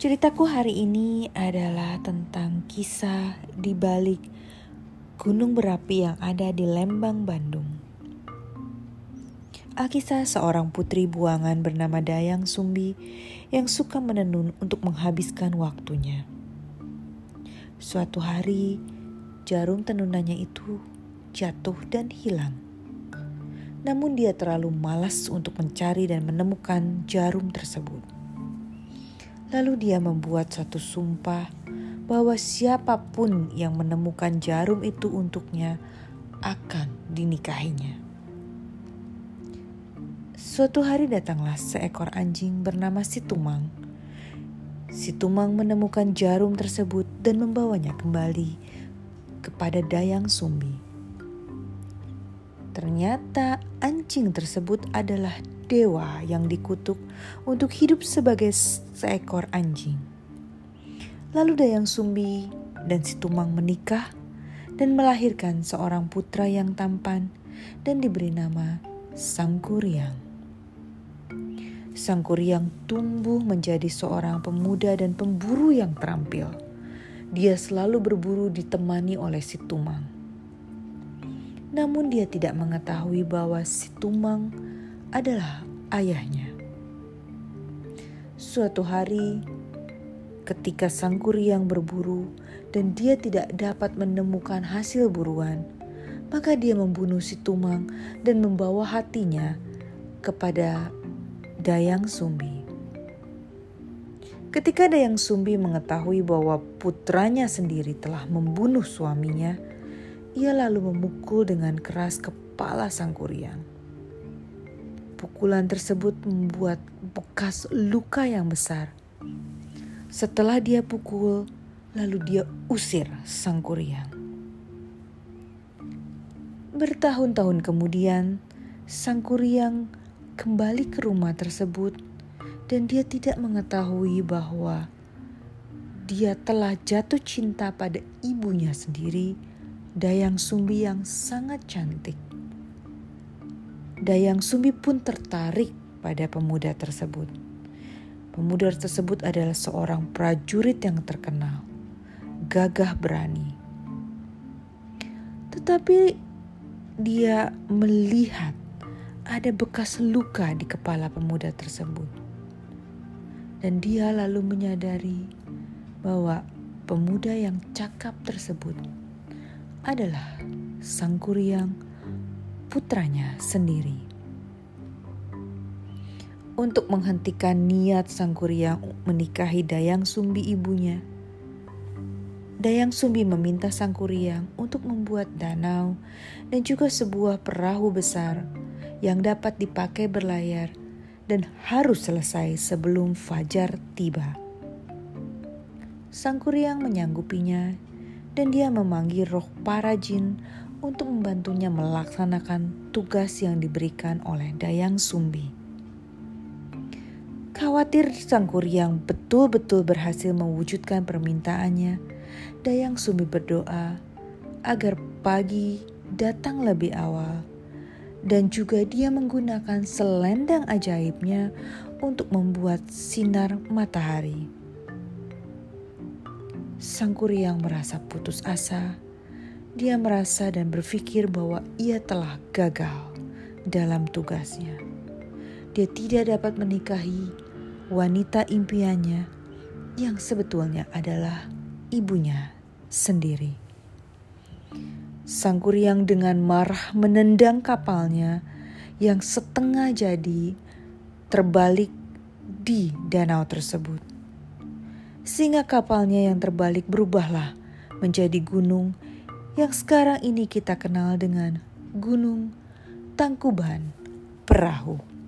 Ceritaku hari ini adalah tentang kisah di balik gunung berapi yang ada di Lembang, Bandung. Alkisah seorang putri buangan bernama Dayang Sumbi yang suka menenun untuk menghabiskan waktunya. Suatu hari, jarum tenunannya itu jatuh dan hilang. Namun dia terlalu malas untuk mencari dan menemukan jarum tersebut. Lalu dia membuat satu sumpah bahwa siapa pun yang menemukan jarum itu untuknya akan dinikahinya. Suatu hari datanglah seekor anjing bernama Situmang. Situmang menemukan jarum tersebut dan membawanya kembali kepada Dayang Sumbi. Ternyata anjing tersebut adalah dewa yang dikutuk untuk hidup sebagai seekor anjing. Lalu Dayang Sumbi dan Situmang menikah dan melahirkan seorang putra yang tampan dan diberi nama Sangkuriang. Sangkuriang tumbuh menjadi seorang pemuda dan pemburu yang terampil. Dia selalu berburu ditemani oleh Situmang. Namun dia tidak mengetahui bahwa Situmang adalah ayahnya. Suatu hari, ketika sang kuriang berburu dan dia tidak dapat menemukan hasil buruan, maka dia membunuh si Tumang dan membawa hatinya kepada Dayang Sumbi. Ketika Dayang Sumbi mengetahui bahwa putranya sendiri telah membunuh suaminya, ia lalu memukul dengan keras kepala sang kuriang. Pukulan tersebut membuat bekas luka yang besar. Setelah dia pukul, lalu dia usir sang kuriang. Bertahun-tahun kemudian, sang kuriang kembali ke rumah tersebut dan dia tidak mengetahui bahwa dia telah jatuh cinta pada ibunya sendiri, Dayang Sumbi yang sangat cantik. Dayang Sumbi pun tertarik pada pemuda tersebut. Pemuda tersebut adalah seorang prajurit yang terkenal, gagah berani. Tetapi dia melihat ada bekas luka di kepala pemuda tersebut. Dan dia lalu menyadari bahwa pemuda yang cakap tersebut adalah sang kuryang putranya sendiri. Untuk menghentikan niat sang kuryang menikahi Dayang Sumbi ibunya, Dayang Sumbi meminta sang kuryang untuk membuat danau dan juga sebuah perahu besar yang dapat dipakai berlayar dan harus selesai sebelum fajar tiba. Sang kuryang menyanggupinya dan dia memanggil roh para jin untuk membantunya melaksanakan tugas yang diberikan oleh Dayang Sumbi. Khawatir sang kuryang betul-betul berhasil mewujudkan permintaannya, Dayang Sumbi berdoa agar pagi datang lebih awal dan juga dia menggunakan selendang ajaibnya untuk membuat sinar matahari. Sang kuryang merasa putus asa dia merasa dan berpikir bahwa ia telah gagal dalam tugasnya. Dia tidak dapat menikahi wanita impiannya yang sebetulnya adalah ibunya sendiri. Sang kuryang dengan marah menendang kapalnya yang setengah jadi terbalik di danau tersebut. Sehingga kapalnya yang terbalik berubahlah menjadi gunung yang sekarang ini kita kenal dengan Gunung Tangkuban Perahu.